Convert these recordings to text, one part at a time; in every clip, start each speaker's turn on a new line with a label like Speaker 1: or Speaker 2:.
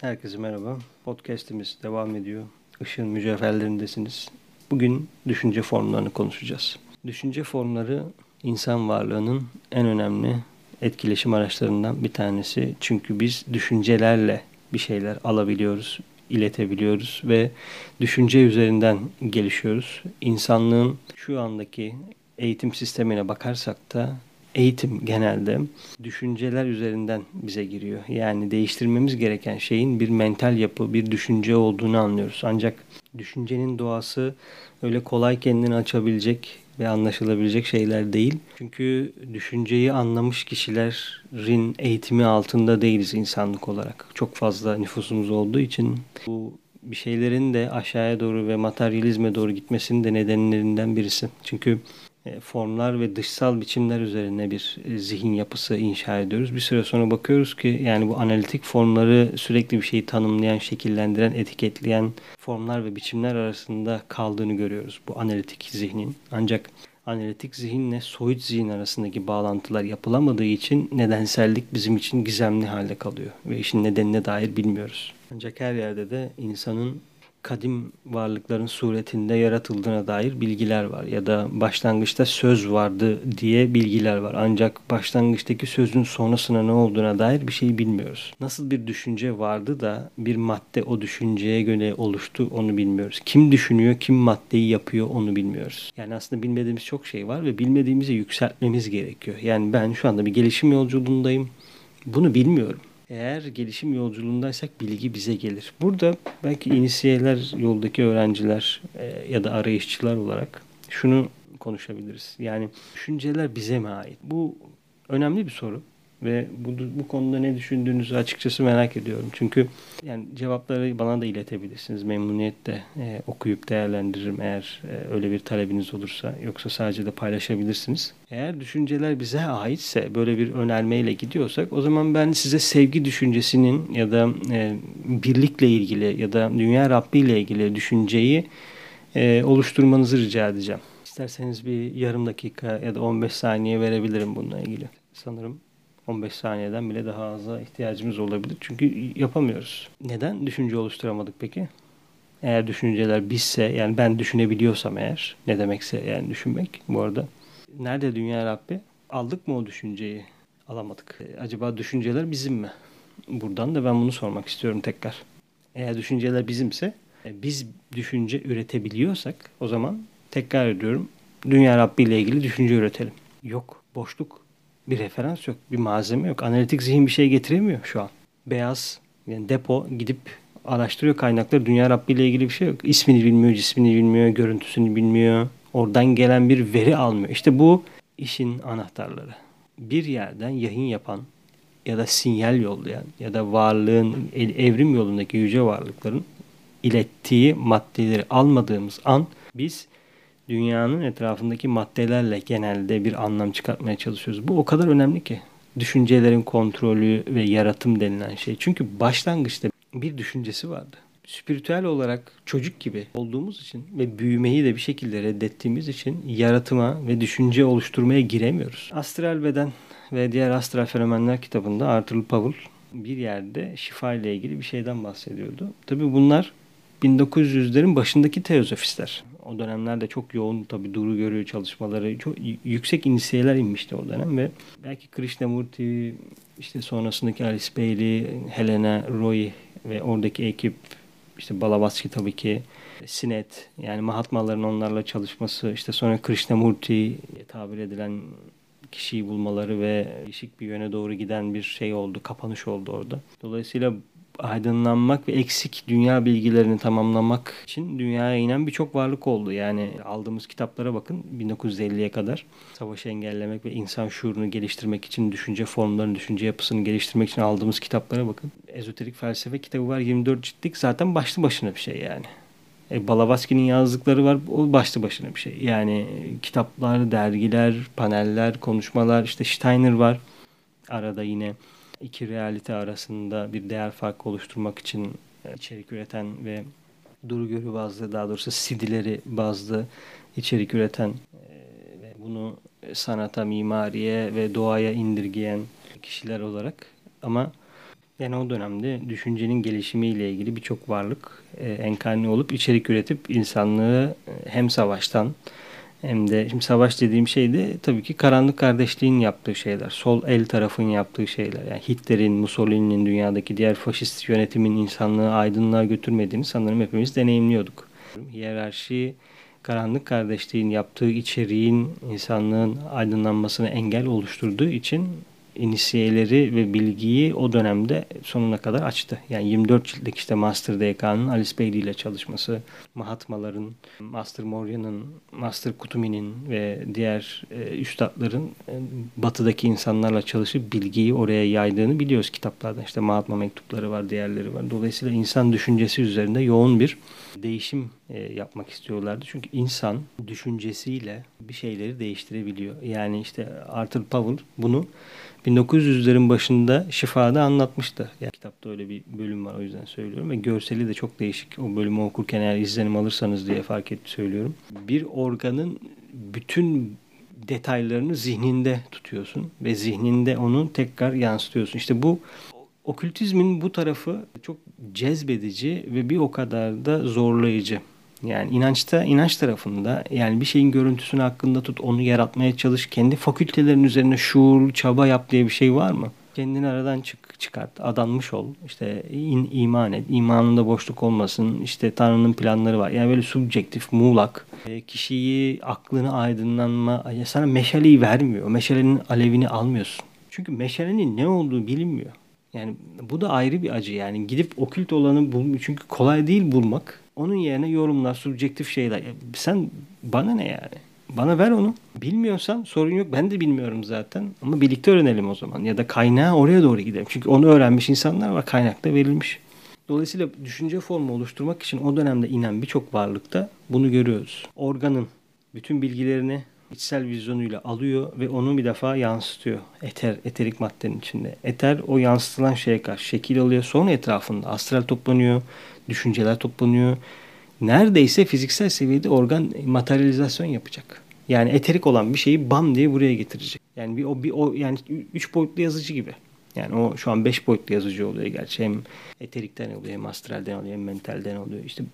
Speaker 1: Herkese merhaba. Podcast'imiz devam ediyor. Işığın mücevherlerindesiniz. Bugün düşünce formlarını konuşacağız. Düşünce formları insan varlığının en önemli etkileşim araçlarından bir tanesi. Çünkü biz düşüncelerle bir şeyler alabiliyoruz, iletebiliyoruz ve düşünce üzerinden gelişiyoruz. İnsanlığın şu andaki eğitim sistemine bakarsak da eğitim genelde düşünceler üzerinden bize giriyor. Yani değiştirmemiz gereken şeyin bir mental yapı, bir düşünce olduğunu anlıyoruz. Ancak düşüncenin doğası öyle kolay kendini açabilecek ve anlaşılabilecek şeyler değil. Çünkü düşünceyi anlamış kişilerin eğitimi altında değiliz insanlık olarak. Çok fazla nüfusumuz olduğu için bu bir şeylerin de aşağıya doğru ve materyalizme doğru gitmesinin de nedenlerinden birisi. Çünkü formlar ve dışsal biçimler üzerine bir e, zihin yapısı inşa ediyoruz. Bir süre sonra bakıyoruz ki yani bu analitik formları sürekli bir şeyi tanımlayan, şekillendiren, etiketleyen formlar ve biçimler arasında kaldığını görüyoruz bu analitik zihnin. Ancak analitik zihinle soyut zihin arasındaki bağlantılar yapılamadığı için nedensellik bizim için gizemli halde kalıyor ve işin nedenine dair bilmiyoruz. Ancak her yerde de insanın kadim varlıkların suretinde yaratıldığına dair bilgiler var ya da başlangıçta söz vardı diye bilgiler var. Ancak başlangıçtaki sözün sonrasına ne olduğuna dair bir şey bilmiyoruz. Nasıl bir düşünce vardı da bir madde o düşünceye göre oluştu onu bilmiyoruz. Kim düşünüyor, kim maddeyi yapıyor onu bilmiyoruz. Yani aslında bilmediğimiz çok şey var ve bilmediğimizi yükseltmemiz gerekiyor. Yani ben şu anda bir gelişim yolculuğundayım. Bunu bilmiyorum. Eğer gelişim yolculuğundaysak bilgi bize gelir. Burada belki inisiyeler yoldaki öğrenciler e, ya da arayışçılar olarak şunu konuşabiliriz. Yani düşünceler bize mi ait? Bu önemli bir soru ve bu, bu konuda ne düşündüğünüzü açıkçası merak ediyorum. Çünkü yani cevapları bana da iletebilirsiniz. Memnuniyetle e, okuyup değerlendiririm eğer e, öyle bir talebiniz olursa. Yoksa sadece de paylaşabilirsiniz. Eğer düşünceler bize aitse böyle bir önermeyle gidiyorsak o zaman ben size sevgi düşüncesinin ya da e, birlikle ilgili ya da dünya Rabbi ile ilgili düşünceyi e, oluşturmanızı rica edeceğim. İsterseniz bir yarım dakika ya da 15 saniye verebilirim bununla ilgili. Sanırım 15 saniyeden bile daha aza ihtiyacımız olabilir. Çünkü yapamıyoruz. Neden düşünce oluşturamadık peki? Eğer düşünceler bizse yani ben düşünebiliyorsam eğer ne demekse yani düşünmek bu arada. Nerede dünya Rabbi? Aldık mı o düşünceyi? Alamadık. E, acaba düşünceler bizim mi? Buradan da ben bunu sormak istiyorum tekrar. Eğer düşünceler bizimse e, biz düşünce üretebiliyorsak o zaman tekrar ediyorum dünya Rabbi ile ilgili düşünce üretelim. Yok boşluk bir referans yok, bir malzeme yok. Analitik zihin bir şey getiremiyor şu an. Beyaz yani depo gidip araştırıyor kaynakları. Dünya Rabbi ile ilgili bir şey yok. İsmini bilmiyor, cismini bilmiyor, görüntüsünü bilmiyor. Oradan gelen bir veri almıyor. İşte bu işin anahtarları. Bir yerden yayın yapan ya da sinyal yollayan ya da varlığın evrim yolundaki yüce varlıkların ilettiği maddeleri almadığımız an biz dünyanın etrafındaki maddelerle genelde bir anlam çıkartmaya çalışıyoruz. Bu o kadar önemli ki. Düşüncelerin kontrolü ve yaratım denilen şey. Çünkü başlangıçta bir düşüncesi vardı. Spiritüel olarak çocuk gibi olduğumuz için ve büyümeyi de bir şekilde reddettiğimiz için yaratıma ve düşünce oluşturmaya giremiyoruz. Astral Beden ve diğer astral fenomenler kitabında Arthur Powell bir yerde şifa ile ilgili bir şeyden bahsediyordu. Tabii bunlar 1900'lerin başındaki teozofistler o dönemlerde çok yoğun tabii duru görüyor çalışmaları. Çok yüksek inisiyeler inmişti o dönem ve belki Krishnamurti işte sonrasındaki Alice Bailey, Helena Roy ve oradaki ekip işte Balavatsky tabii ki Sinet yani Mahatmaların onlarla çalışması işte sonra Krishnamurti tabir edilen kişiyi bulmaları ve değişik bir yöne doğru giden bir şey oldu, kapanış oldu orada. Dolayısıyla aydınlanmak ve eksik dünya bilgilerini tamamlamak için dünyaya inen birçok varlık oldu. Yani aldığımız kitaplara bakın 1950'ye kadar savaşı engellemek ve insan şuurunu geliştirmek için düşünce formlarını, düşünce yapısını geliştirmek için aldığımız kitaplara bakın. Ezoterik felsefe kitabı var 24 ciltlik zaten başlı başına bir şey yani. E, Balavaski'nin yazdıkları var. O başlı başına bir şey. Yani kitaplar, dergiler, paneller, konuşmalar. işte Steiner var. Arada yine iki realite arasında bir değer farkı oluşturmak için e, içerik üreten ve duru görü bazlı daha doğrusu CD'leri bazlı içerik üreten e, ve bunu sanata, mimariye ve doğaya indirgeyen kişiler olarak ama Yani o dönemde düşüncenin gelişimiyle ilgili birçok varlık e, enkarni olup içerik üretip insanlığı hem savaştan hem de şimdi savaş dediğim şey de tabii ki karanlık kardeşliğin yaptığı şeyler. Sol el tarafın yaptığı şeyler. Yani Hitler'in, Mussolini'nin dünyadaki diğer faşist yönetimin insanlığı aydınlığa götürmediğini sanırım hepimiz deneyimliyorduk. Hiyerarşi karanlık kardeşliğin yaptığı içeriğin insanlığın aydınlanmasına engel oluşturduğu için inisiyeleri ve bilgiyi o dönemde sonuna kadar açtı. Yani 24 ciltlik işte Master DK'nın Alice Bailey ile çalışması, Mahatmaların, Master Moria'nın, Master Kutumi'nin ve diğer e, üstadların e, batıdaki insanlarla çalışıp bilgiyi oraya yaydığını biliyoruz kitaplarda. İşte Mahatma mektupları var, diğerleri var. Dolayısıyla insan düşüncesi üzerinde yoğun bir değişim yapmak istiyorlardı. Çünkü insan düşüncesiyle bir şeyleri değiştirebiliyor. Yani işte Arthur Powell bunu 1900'lerin başında Şifa'da anlatmıştı. Yani kitapta öyle bir bölüm var o yüzden söylüyorum. Ve görseli de çok değişik. O bölümü okurken eğer izlenim alırsanız diye fark etti söylüyorum. Bir organın bütün detaylarını zihninde tutuyorsun ve zihninde onu tekrar yansıtıyorsun. İşte bu okültizmin bu tarafı çok cezbedici ve bir o kadar da zorlayıcı. Yani inançta, inanç tarafında yani bir şeyin görüntüsünü hakkında tut, onu yaratmaya çalış, kendi fakültelerin üzerine şuur, çaba yap diye bir şey var mı? Kendini aradan çık, çıkart, adanmış ol. İşte in, iman et, imanında boşluk olmasın. İşte Tanrı'nın planları var. Yani böyle subjektif, muğlak. E, kişiyi, aklını aydınlanma, ya sana meşaleyi vermiyor. Meşalenin alevini almıyorsun. Çünkü meşalenin ne olduğu bilinmiyor. Yani bu da ayrı bir acı yani gidip okült olanı bulmak çünkü kolay değil bulmak. Onun yerine yorumlar, subjektif şeyler. Sen bana ne yani? Bana ver onu. Bilmiyorsan sorun yok. Ben de bilmiyorum zaten. Ama birlikte öğrenelim o zaman. Ya da kaynağı oraya doğru gidelim. Çünkü onu öğrenmiş insanlar var. Kaynakta verilmiş. Dolayısıyla düşünce formu oluşturmak için o dönemde inen birçok varlıkta bunu görüyoruz. Organın bütün bilgilerini içsel vizyonuyla alıyor ve onu bir defa yansıtıyor. Eter, eterik maddenin içinde. Eter o yansıtılan şeye karşı şekil alıyor. Sonra etrafında astral toplanıyor, düşünceler toplanıyor. Neredeyse fiziksel seviyede organ materyalizasyon yapacak. Yani eterik olan bir şeyi bam diye buraya getirecek. Yani bir o bir o yani üç boyutlu yazıcı gibi. Yani o şu an beş boyutlu yazıcı oluyor gerçi. Hem eterikten oluyor, hem astralden oluyor, hem mentalden oluyor. İşte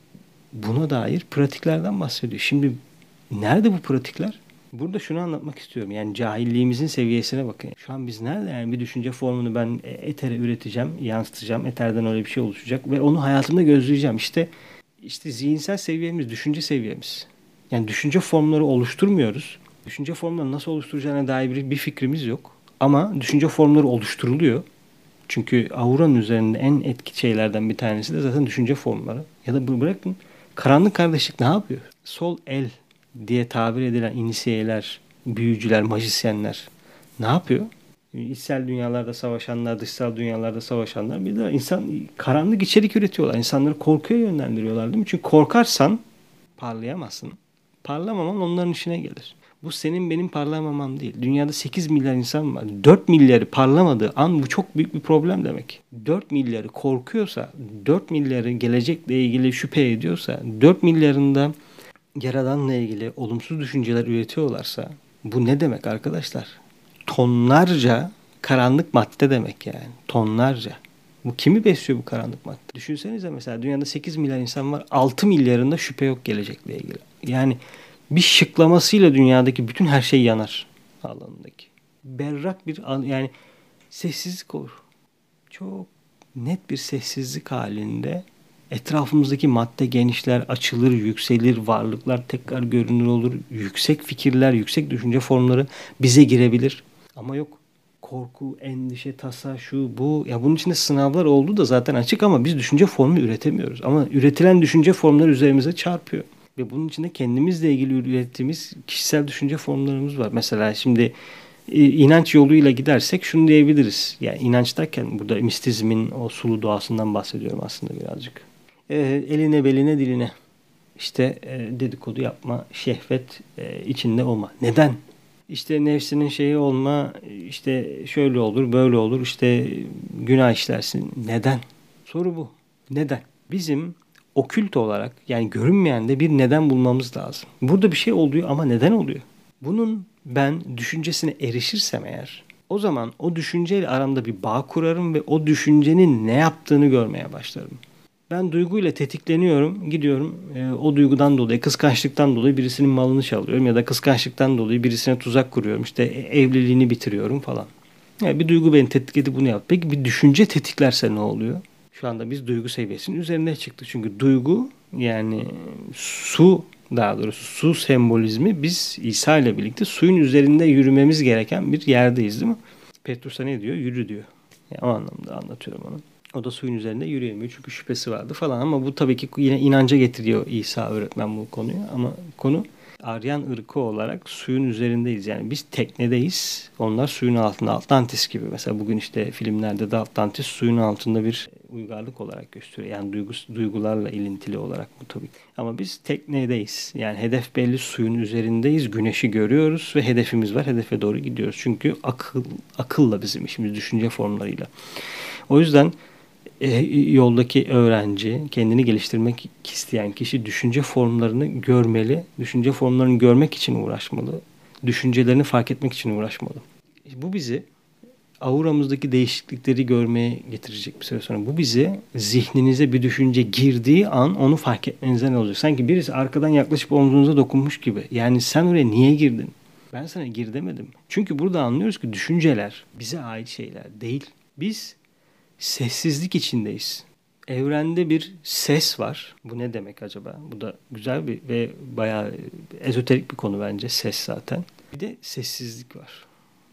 Speaker 1: buna dair pratiklerden bahsediyor. Şimdi nerede bu pratikler? Burada şunu anlatmak istiyorum. Yani cahilliğimizin seviyesine bakın. Şu an biz nerede yani bir düşünce formunu ben etere üreteceğim, yansıtacağım. Eterden öyle bir şey oluşacak ve onu hayatımda gözleyeceğim. İşte işte zihinsel seviyemiz, düşünce seviyemiz. Yani düşünce formları oluşturmuyoruz. Düşünce formları nasıl oluşturacağına dair bir fikrimiz yok. Ama düşünce formları oluşturuluyor. Çünkü auranın üzerinde en etki şeylerden bir tanesi de zaten düşünce formları. Ya da bırakın karanlık kardeşlik ne yapıyor? Sol el diye tabir edilen inisiyeler, büyücüler, majisyenler ne yapıyor? İçsel dünyalarda savaşanlar, dışsal dünyalarda savaşanlar bir de insan karanlık içerik üretiyorlar. İnsanları korkuya yönlendiriyorlar değil mi? Çünkü korkarsan parlayamazsın. Parlamaman onların işine gelir. Bu senin benim parlamamam değil. Dünyada 8 milyar insan var. 4 milyarı parlamadığı an bu çok büyük bir problem demek. 4 milyarı korkuyorsa, 4 milyarı gelecekle ilgili şüphe ediyorsa, 4 milyarında Yaradan'la ilgili olumsuz düşünceler üretiyorlarsa bu ne demek arkadaşlar? Tonlarca karanlık madde demek yani. Tonlarca. Bu kimi besliyor bu karanlık madde? Düşünsenize mesela dünyada 8 milyar insan var. 6 milyarında şüphe yok gelecekle ilgili. Yani bir şıklamasıyla dünyadaki bütün her şey yanar alanındaki. Berrak bir yani sessizlik olur. Çok net bir sessizlik halinde etrafımızdaki madde genişler, açılır, yükselir, varlıklar tekrar görünür olur. Yüksek fikirler, yüksek düşünce formları bize girebilir. Ama yok. Korku, endişe, tasa, şu, bu. Ya bunun içinde sınavlar oldu da zaten açık ama biz düşünce formu üretemiyoruz. Ama üretilen düşünce formları üzerimize çarpıyor. Ve bunun içinde kendimizle ilgili ürettiğimiz kişisel düşünce formlarımız var. Mesela şimdi e, inanç yoluyla gidersek şunu diyebiliriz. Yani inanç derken burada mistizmin o sulu doğasından bahsediyorum aslında birazcık e, eline beline diline işte e, dedikodu yapma, şehvet e, içinde olma. Neden? İşte nefsinin şeyi olma, işte şöyle olur, böyle olur, işte günah işlersin. Neden? Soru bu. Neden? Bizim okült olarak yani görünmeyen de bir neden bulmamız lazım. Burada bir şey oluyor ama neden oluyor? Bunun ben düşüncesine erişirsem eğer O zaman o düşünceyle aramda bir bağ kurarım ve o düşüncenin ne yaptığını görmeye başlarım. Ben duyguyla tetikleniyorum, gidiyorum e, o duygudan dolayı, kıskançlıktan dolayı birisinin malını çalıyorum ya da kıskançlıktan dolayı birisine tuzak kuruyorum. İşte evliliğini bitiriyorum falan. Yani bir duygu beni tetikledi bunu yap. Peki bir düşünce tetiklerse ne oluyor? Şu anda biz duygu seviyesinin üzerine çıktık. Çünkü duygu yani su daha doğrusu su sembolizmi biz İsa ile birlikte suyun üzerinde yürümemiz gereken bir yerdeyiz değil mi? Petrus'a ne diyor? Yürü diyor. Yani o anlamda anlatıyorum onu. O da suyun üzerinde yürüyemiyor çünkü şüphesi vardı falan ama bu tabii ki yine inanca getiriyor İsa öğretmen bu konuyu ama konu Aryan ırkı olarak suyun üzerindeyiz. Yani biz teknedeyiz. Onlar suyun altında. Atlantis gibi. Mesela bugün işte filmlerde de Atlantis suyun altında bir uygarlık olarak gösteriyor. Yani duygus, duygularla ilintili olarak bu tabii. Ama biz teknedeyiz. Yani hedef belli suyun üzerindeyiz. Güneşi görüyoruz ve hedefimiz var. Hedefe doğru gidiyoruz. Çünkü akıl akılla bizim işimiz, düşünce formlarıyla. O yüzden e, yoldaki öğrenci, kendini geliştirmek isteyen kişi düşünce formlarını görmeli. Düşünce formlarını görmek için uğraşmalı. Düşüncelerini fark etmek için uğraşmalı. Bu bizi auramızdaki değişiklikleri görmeye getirecek bir süre sonra. Bu bizi zihninize bir düşünce girdiği an onu fark etmenize ne olacak? Sanki birisi arkadan yaklaşıp omzunuza dokunmuş gibi. Yani sen oraya niye girdin? Ben sana gir demedim. Çünkü burada anlıyoruz ki düşünceler bize ait şeyler değil. Biz sessizlik içindeyiz. Evrende bir ses var. Bu ne demek acaba? Bu da güzel bir ve bayağı ezoterik bir konu bence ses zaten. Bir de sessizlik var.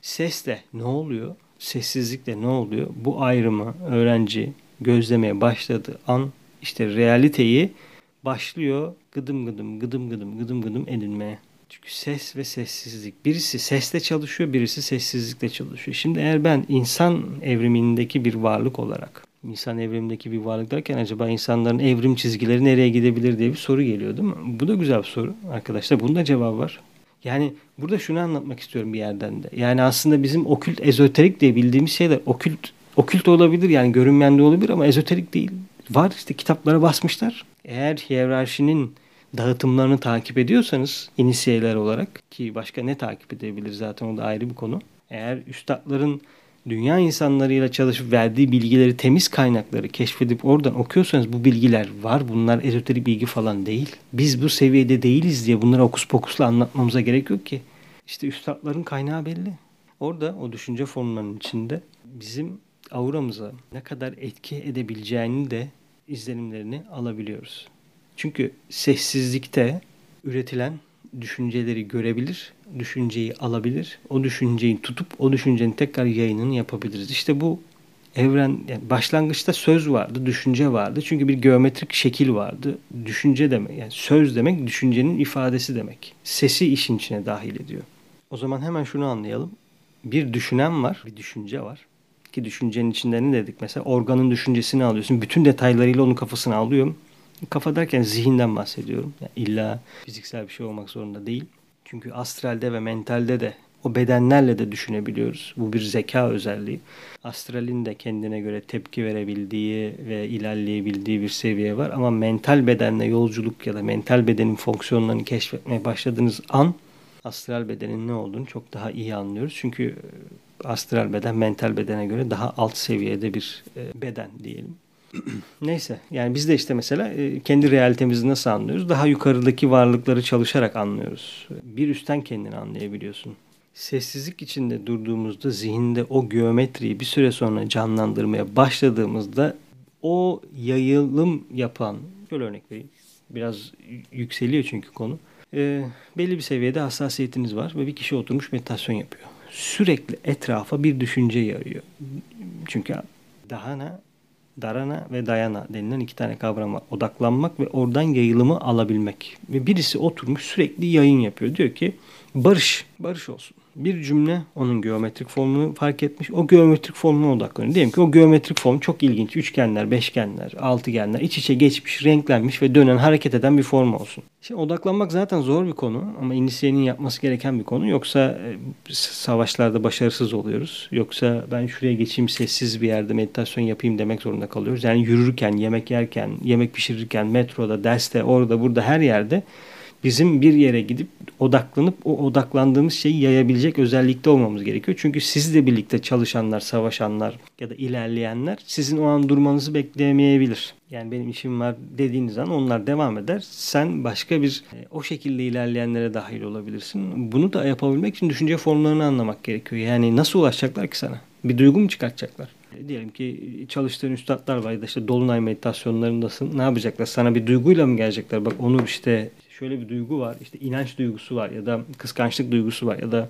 Speaker 1: Sesle ne oluyor? Sessizlikle ne oluyor? Bu ayrımı öğrenci gözlemeye başladığı an işte realiteyi başlıyor gıdım gıdım gıdım gıdım gıdım gıdım edinmeye. Çünkü ses ve sessizlik. Birisi sesle çalışıyor, birisi sessizlikle çalışıyor. Şimdi eğer ben insan evrimindeki bir varlık olarak, insan evrimindeki bir varlık derken acaba insanların evrim çizgileri nereye gidebilir diye bir soru geliyor değil mi? Bu da güzel bir soru arkadaşlar. Bunun da cevabı var. Yani burada şunu anlatmak istiyorum bir yerden de. Yani aslında bizim okült, ezoterik diye bildiğimiz şeyler okült, okült olabilir yani görünmeyen de olabilir ama ezoterik değil. Var işte kitaplara basmışlar. Eğer hiyerarşinin dağıtımlarını takip ediyorsanız inisiyeler olarak ki başka ne takip edebilir zaten o da ayrı bir konu. Eğer üstadların dünya insanlarıyla çalışıp verdiği bilgileri temiz kaynakları keşfedip oradan okuyorsanız bu bilgiler var. Bunlar ezoterik bilgi falan değil. Biz bu seviyede değiliz diye bunları okus pokusla anlatmamıza gerek yok ki. İşte üstadların kaynağı belli. Orada o düşünce formlarının içinde bizim auramıza ne kadar etki edebileceğini de izlenimlerini alabiliyoruz. Çünkü sessizlikte üretilen düşünceleri görebilir, düşünceyi alabilir, o düşünceyi tutup o düşüncenin tekrar yayınını yapabiliriz. İşte bu evren yani başlangıçta söz vardı, düşünce vardı. Çünkü bir geometrik şekil vardı. Düşünce demek yani söz demek düşüncenin ifadesi demek. Sesi işin içine dahil ediyor. O zaman hemen şunu anlayalım. Bir düşünen var, bir düşünce var. Ki düşüncenin içinde ne dedik mesela? Organın düşüncesini alıyorsun. Bütün detaylarıyla onun kafasına alıyorum Kafa derken zihinden bahsediyorum. Yani illa fiziksel bir şey olmak zorunda değil. Çünkü astralde ve mentalde de o bedenlerle de düşünebiliyoruz. Bu bir zeka özelliği. Astralin de kendine göre tepki verebildiği ve ilerleyebildiği bir seviye var. Ama mental bedenle yolculuk ya da mental bedenin fonksiyonlarını keşfetmeye başladığınız an astral bedenin ne olduğunu çok daha iyi anlıyoruz. Çünkü astral beden mental bedene göre daha alt seviyede bir e, beden diyelim. Neyse yani biz de işte mesela e, kendi realitemizi nasıl anlıyoruz? Daha yukarıdaki varlıkları çalışarak anlıyoruz. Bir üstten kendini anlayabiliyorsun. Sessizlik içinde durduğumuzda zihinde o geometriyi bir süre sonra canlandırmaya başladığımızda o yayılım yapan, şöyle örnek vereyim. Biraz yükseliyor çünkü konu. E, belli bir seviyede hassasiyetiniz var ve bir kişi oturmuş meditasyon yapıyor. Sürekli etrafa bir düşünce yayıyor. Çünkü daha ne darana ve dayana denilen iki tane kavrama odaklanmak ve oradan yayılımı alabilmek. Ve birisi oturmuş sürekli yayın yapıyor. Diyor ki barış, barış olsun bir cümle onun geometrik formunu fark etmiş. O geometrik formuna odaklanıyor. Diyelim ki o geometrik form çok ilginç. Üçgenler, beşgenler, altıgenler iç içe geçmiş, renklenmiş ve dönen, hareket eden bir form olsun. Şimdi odaklanmak zaten zor bir konu ama inisiyenin yapması gereken bir konu. Yoksa e, savaşlarda başarısız oluyoruz. Yoksa ben şuraya geçeyim sessiz bir yerde meditasyon yapayım demek zorunda kalıyoruz. Yani yürürken, yemek yerken, yemek pişirirken, metroda, derste, orada, burada her yerde bizim bir yere gidip odaklanıp o odaklandığımız şeyi yayabilecek özellikte olmamız gerekiyor. Çünkü sizle birlikte çalışanlar, savaşanlar ya da ilerleyenler sizin o an durmanızı bekleyemeyebilir. Yani benim işim var dediğiniz an onlar devam eder. Sen başka bir e, o şekilde ilerleyenlere dahil olabilirsin. Bunu da yapabilmek için düşünce formlarını anlamak gerekiyor. Yani nasıl ulaşacaklar ki sana? Bir duygu mu çıkartacaklar? E, diyelim ki çalıştığın üstadlar var ya da işte dolunay meditasyonlarındasın. Ne yapacaklar? Sana bir duyguyla mı gelecekler? Bak onu işte şöyle bir duygu var. İşte inanç duygusu var ya da kıskançlık duygusu var ya da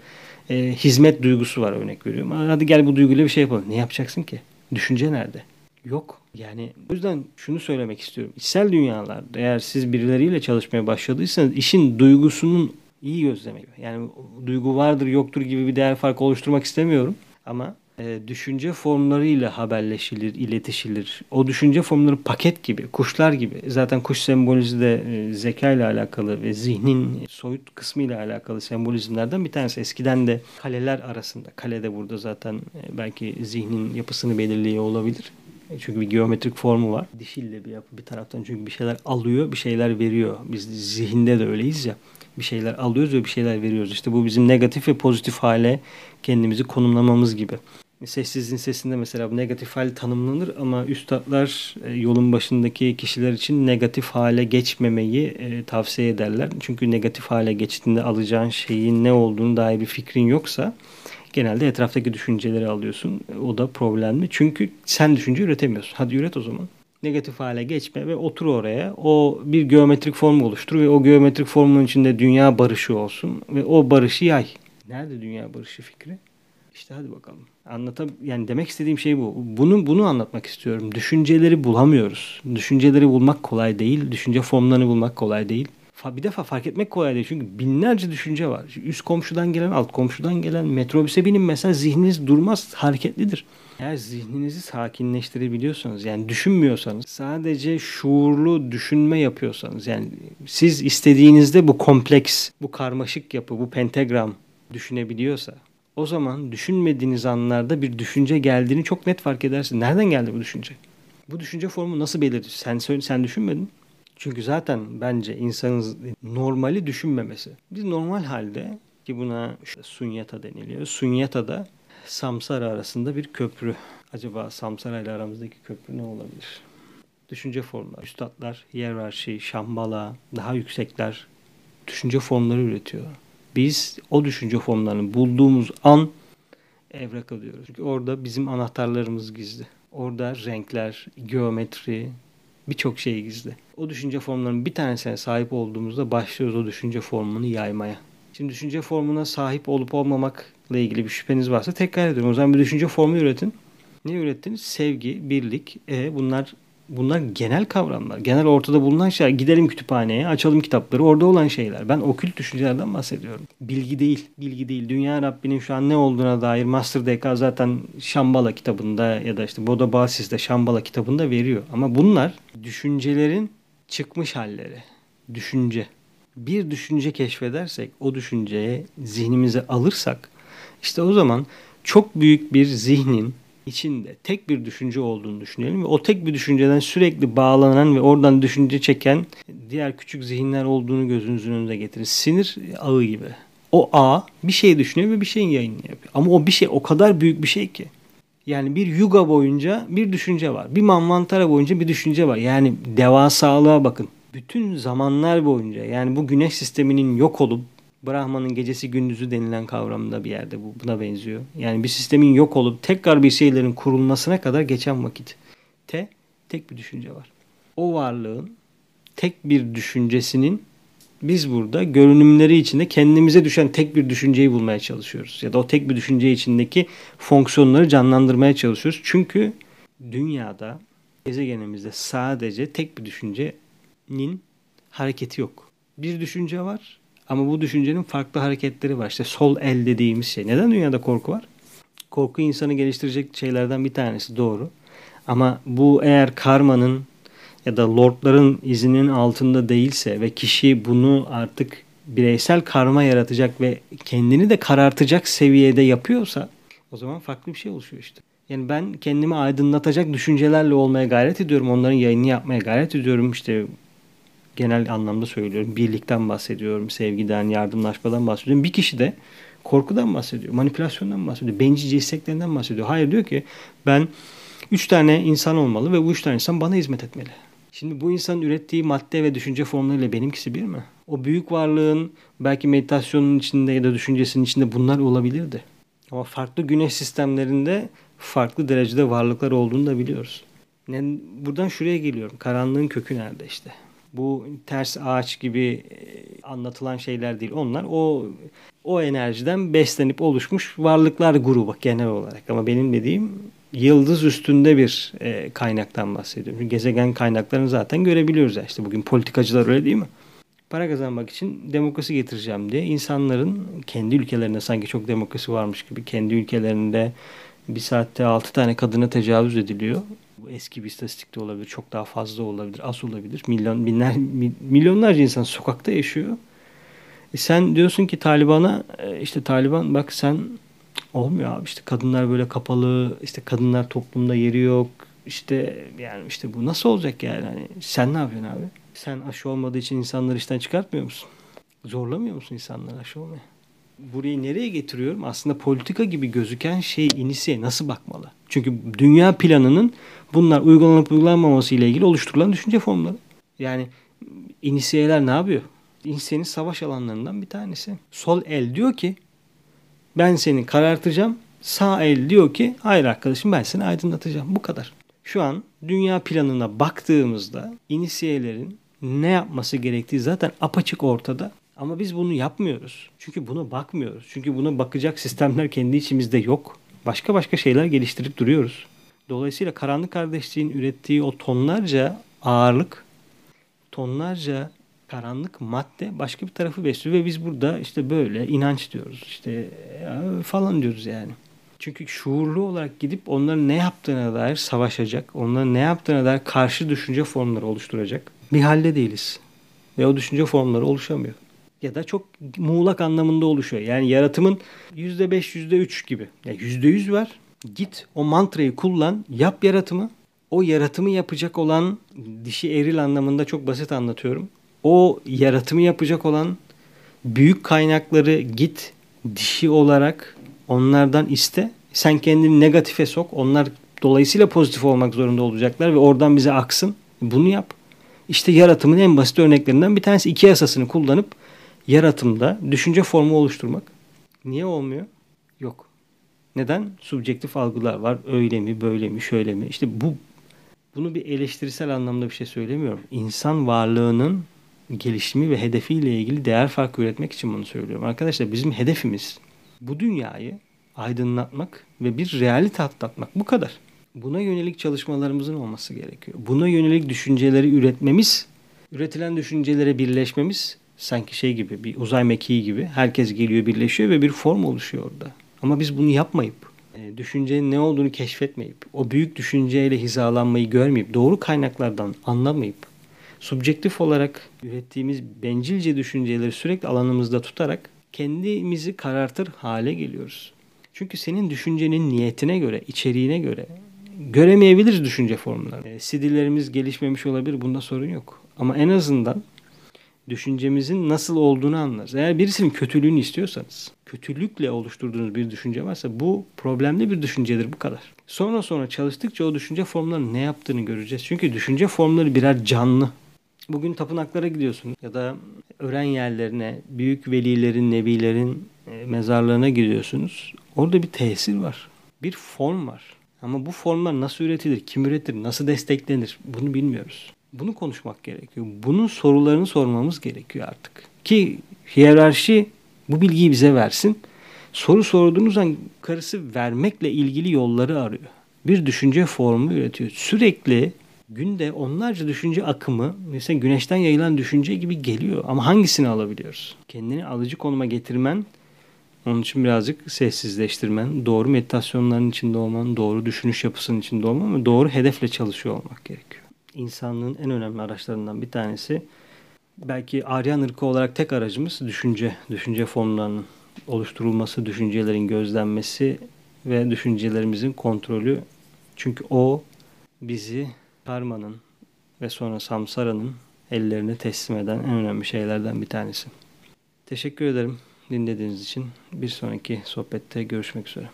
Speaker 1: e, hizmet duygusu var örnek veriyorum. Hadi gel bu duyguyla bir şey yapalım. Ne yapacaksın ki? Düşünce nerede? Yok. Yani o yüzden şunu söylemek istiyorum. İçsel dünyalarda eğer siz birileriyle çalışmaya başladıysanız işin duygusunun iyi gözlemek. Yani duygu vardır yoktur gibi bir değer farkı oluşturmak istemiyorum. Ama e, düşünce formlarıyla haberleşilir, iletişilir. O düşünce formları paket gibi, kuşlar gibi. Zaten kuş sembolizmi de e, zeka ile alakalı ve zihnin soyut kısmı ile alakalı sembolizmlerden bir tanesi. Eskiden de kaleler arasında, kale de burada zaten e, belki zihnin yapısını belirliyor olabilir. E, çünkü bir geometrik formu var. Dişille bir yapı bir taraftan çünkü bir şeyler alıyor, bir şeyler veriyor. Biz zihinde de öyleyiz ya. Bir şeyler alıyoruz ve bir şeyler veriyoruz. İşte bu bizim negatif ve pozitif hale kendimizi konumlamamız gibi. Sessizliğin sesinde mesela bu negatif hal tanımlanır ama üstadlar e, yolun başındaki kişiler için negatif hale geçmemeyi e, tavsiye ederler. Çünkü negatif hale geçtiğinde alacağın şeyin ne olduğunu dair bir fikrin yoksa genelde etraftaki düşünceleri alıyorsun. O da problemli. Çünkü sen düşünce üretemiyorsun. Hadi üret o zaman. Negatif hale geçme ve otur oraya. O bir geometrik form oluştur ve o geometrik formun içinde dünya barışı olsun ve o barışı yay. Nerede dünya barışı fikri? İşte hadi bakalım. Anlatam yani demek istediğim şey bu. Bunu bunu anlatmak istiyorum. Düşünceleri bulamıyoruz. Düşünceleri bulmak kolay değil. Düşünce formlarını bulmak kolay değil. Bir defa fark etmek kolay değil. Çünkü binlerce düşünce var. Üst komşudan gelen, alt komşudan gelen metrobüse binin mesela zihniniz durmaz, hareketlidir. Eğer zihninizi sakinleştirebiliyorsanız yani düşünmüyorsanız sadece şuurlu düşünme yapıyorsanız yani siz istediğinizde bu kompleks, bu karmaşık yapı, bu pentagram düşünebiliyorsa o zaman düşünmediğiniz anlarda bir düşünce geldiğini çok net fark edersin. Nereden geldi bu düşünce? Bu düşünce formu nasıl belirdi? Sen sen düşünmedin. Çünkü zaten bence insanın normali düşünmemesi. Biz normal halde ki buna sunyata deniliyor. Sunyata da samsara arasında bir köprü. Acaba samsara ile aramızdaki köprü ne olabilir? Düşünce formları. Üstadlar, hiyerarşi, şambala, daha yüksekler düşünce formları üretiyor. Biz o düşünce formlarını bulduğumuz an evrak alıyoruz. Çünkü orada bizim anahtarlarımız gizli. Orada renkler, geometri, birçok şey gizli. O düşünce formlarının bir tanesine sahip olduğumuzda başlıyoruz o düşünce formunu yaymaya. Şimdi düşünce formuna sahip olup olmamakla ilgili bir şüpheniz varsa tekrar ediyorum. O zaman bir düşünce formu üretin. Ne ürettiniz? Sevgi, birlik. E bunlar bunlar genel kavramlar. Genel ortada bulunan şeyler. Gidelim kütüphaneye, açalım kitapları. Orada olan şeyler. Ben okült düşüncelerden bahsediyorum. Bilgi değil. Bilgi değil. Dünya Rabbinin şu an ne olduğuna dair Master DK zaten Şambala kitabında ya da işte Boda Basis'te Şambala kitabında veriyor. Ama bunlar düşüncelerin çıkmış halleri. Düşünce. Bir düşünce keşfedersek, o düşünceye zihnimize alırsak işte o zaman çok büyük bir zihnin içinde tek bir düşünce olduğunu düşünelim ve o tek bir düşünceden sürekli bağlanan ve oradan düşünce çeken diğer küçük zihinler olduğunu gözünüzün önünde getirin. Sinir ağı gibi. O ağ bir şey düşünüyor ve bir şeyin yayını yapıyor. Ama o bir şey o kadar büyük bir şey ki. Yani bir yuga boyunca bir düşünce var. Bir manvantara boyunca bir düşünce var. Yani devasalığa bakın. Bütün zamanlar boyunca yani bu güneş sisteminin yok olup Brahman'ın gecesi gündüzü denilen kavramda bir yerde bu buna benziyor. Yani bir sistemin yok olup tekrar bir şeylerin kurulmasına kadar geçen vakit. Te tek bir düşünce var. O varlığın tek bir düşüncesinin biz burada görünümleri içinde kendimize düşen tek bir düşünceyi bulmaya çalışıyoruz. Ya da o tek bir düşünce içindeki fonksiyonları canlandırmaya çalışıyoruz. Çünkü dünyada gezegenimizde sadece tek bir düşüncenin hareketi yok. Bir düşünce var ama bu düşüncenin farklı hareketleri var. İşte sol el dediğimiz şey. Neden dünyada korku var? Korku insanı geliştirecek şeylerden bir tanesi doğru. Ama bu eğer karmanın ya da lordların izinin altında değilse ve kişi bunu artık bireysel karma yaratacak ve kendini de karartacak seviyede yapıyorsa o zaman farklı bir şey oluşuyor işte. Yani ben kendimi aydınlatacak düşüncelerle olmaya gayret ediyorum. Onların yayını yapmaya gayret ediyorum. İşte genel anlamda söylüyorum. Birlikten bahsediyorum, sevgiden, yardımlaşmadan bahsediyorum. Bir kişi de korkudan bahsediyor, manipülasyondan bahsediyor, bencilce isteklerinden bahsediyor. Hayır diyor ki ben üç tane insan olmalı ve bu üç tane insan bana hizmet etmeli. Şimdi bu insanın ürettiği madde ve düşünce formlarıyla benimkisi bir mi? O büyük varlığın belki meditasyonun içinde ya da düşüncesinin içinde bunlar olabilirdi. Ama farklı güneş sistemlerinde farklı derecede varlıklar olduğunu da biliyoruz. Yani buradan şuraya geliyorum. Karanlığın kökü nerede işte? Bu ters ağaç gibi e, anlatılan şeyler değil. Onlar o o enerjiden beslenip oluşmuş varlıklar grubu genel olarak. Ama benim dediğim yıldız üstünde bir e, kaynaktan bahsediyorum. Gezegen kaynaklarını zaten görebiliyoruz ya. İşte bugün politikacılar öyle değil mi? Para kazanmak için demokrasi getireceğim diye insanların kendi ülkelerinde sanki çok demokrasi varmış gibi kendi ülkelerinde bir saatte 6 tane kadına tecavüz ediliyor. Bu eski bir istatistikte olabilir. Çok daha fazla olabilir. Az olabilir. Milyon, binler, milyonlarca insan sokakta yaşıyor. E sen diyorsun ki Taliban'a e, işte Taliban bak sen olmuyor abi işte kadınlar böyle kapalı işte kadınlar toplumda yeri yok işte yani işte bu nasıl olacak yani hani sen ne yapıyorsun abi? Sen aşı olmadığı için insanları işten çıkartmıyor musun? Zorlamıyor musun insanları aşı olmaya? Burayı nereye getiriyorum? Aslında politika gibi gözüken şey inisiye nasıl bakmalı? Çünkü dünya planının bunlar uygulanıp uygulanmaması ile ilgili oluşturulan düşünce formları. Yani inisiyeler ne yapıyor? İnisiyenin savaş alanlarından bir tanesi. Sol el diyor ki ben seni karartacağım. Sağ el diyor ki hayır arkadaşım ben seni aydınlatacağım. Bu kadar. Şu an dünya planına baktığımızda inisiyelerin ne yapması gerektiği zaten apaçık ortada. Ama biz bunu yapmıyoruz. Çünkü buna bakmıyoruz. Çünkü buna bakacak sistemler kendi içimizde yok. Başka başka şeyler geliştirip duruyoruz. Dolayısıyla karanlık kardeşliğin ürettiği o tonlarca ağırlık, tonlarca karanlık madde başka bir tarafı besliyor ve biz burada işte böyle inanç diyoruz işte falan diyoruz yani. Çünkü şuurlu olarak gidip onların ne yaptığına dair savaşacak, onların ne yaptığına dair karşı düşünce formları oluşturacak bir halde değiliz. Ve o düşünce formları oluşamıyor. Ya da çok muğlak anlamında oluşuyor. Yani yaratımın %5, %3 gibi. Ya %100 var. Git o mantrayı kullan, yap yaratımı. O yaratımı yapacak olan dişi eril anlamında çok basit anlatıyorum o yaratımı yapacak olan büyük kaynakları git dişi olarak onlardan iste. Sen kendini negatife sok. Onlar dolayısıyla pozitif olmak zorunda olacaklar ve oradan bize aksın. Bunu yap. İşte yaratımın en basit örneklerinden bir tanesi iki yasasını kullanıp yaratımda düşünce formu oluşturmak. Niye olmuyor? Yok. Neden? Subjektif algılar var. Öyle mi, böyle mi, şöyle mi? İşte bu bunu bir eleştirisel anlamda bir şey söylemiyorum. İnsan varlığının gelişimi ve hedefiyle ilgili değer farkı üretmek için bunu söylüyorum. Arkadaşlar bizim hedefimiz bu dünyayı aydınlatmak ve bir realite atlatmak. Bu kadar. Buna yönelik çalışmalarımızın olması gerekiyor. Buna yönelik düşünceleri üretmemiz, üretilen düşüncelere birleşmemiz sanki şey gibi bir uzay mekiği gibi herkes geliyor birleşiyor ve bir form oluşuyor orada. Ama biz bunu yapmayıp e, düşüncenin ne olduğunu keşfetmeyip o büyük düşünceyle hizalanmayı görmeyip doğru kaynaklardan anlamayıp subjektif olarak ürettiğimiz bencilce düşünceleri sürekli alanımızda tutarak kendimizi karartır hale geliyoruz. Çünkü senin düşüncenin niyetine göre, içeriğine göre göremeyebiliriz düşünce formlarını. E, CD'lerimiz gelişmemiş olabilir, bunda sorun yok. Ama en azından düşüncemizin nasıl olduğunu anlarız. Eğer birisinin kötülüğünü istiyorsanız, kötülükle oluşturduğunuz bir düşünce varsa bu problemli bir düşüncedir bu kadar. Sonra sonra çalıştıkça o düşünce formlarının ne yaptığını göreceğiz. Çünkü düşünce formları birer canlı. Bugün tapınaklara gidiyorsunuz ya da öğren yerlerine, büyük velilerin, nebilerin e, mezarlarına gidiyorsunuz. Orada bir tesir var. Bir form var. Ama bu formlar nasıl üretilir, kim üretir, nasıl desteklenir bunu bilmiyoruz. Bunu konuşmak gerekiyor. Bunun sorularını sormamız gerekiyor artık. Ki hiyerarşi bu bilgiyi bize versin. Soru sorduğunuz an karısı vermekle ilgili yolları arıyor. Bir düşünce formu üretiyor. Sürekli günde onlarca düşünce akımı mesela güneşten yayılan düşünce gibi geliyor. Ama hangisini alabiliyoruz? Kendini alıcı konuma getirmen, onun için birazcık sessizleştirmen, doğru meditasyonların içinde olman, doğru düşünüş yapısının içinde olman ve doğru hedefle çalışıyor olmak gerekiyor. İnsanlığın en önemli araçlarından bir tanesi belki Aryan ırkı olarak tek aracımız düşünce, düşünce formlarının oluşturulması, düşüncelerin gözlenmesi ve düşüncelerimizin kontrolü. Çünkü o bizi karmanın ve sonra samsaranın ellerine teslim eden en önemli şeylerden bir tanesi. Teşekkür ederim dinlediğiniz için. Bir sonraki sohbette görüşmek üzere.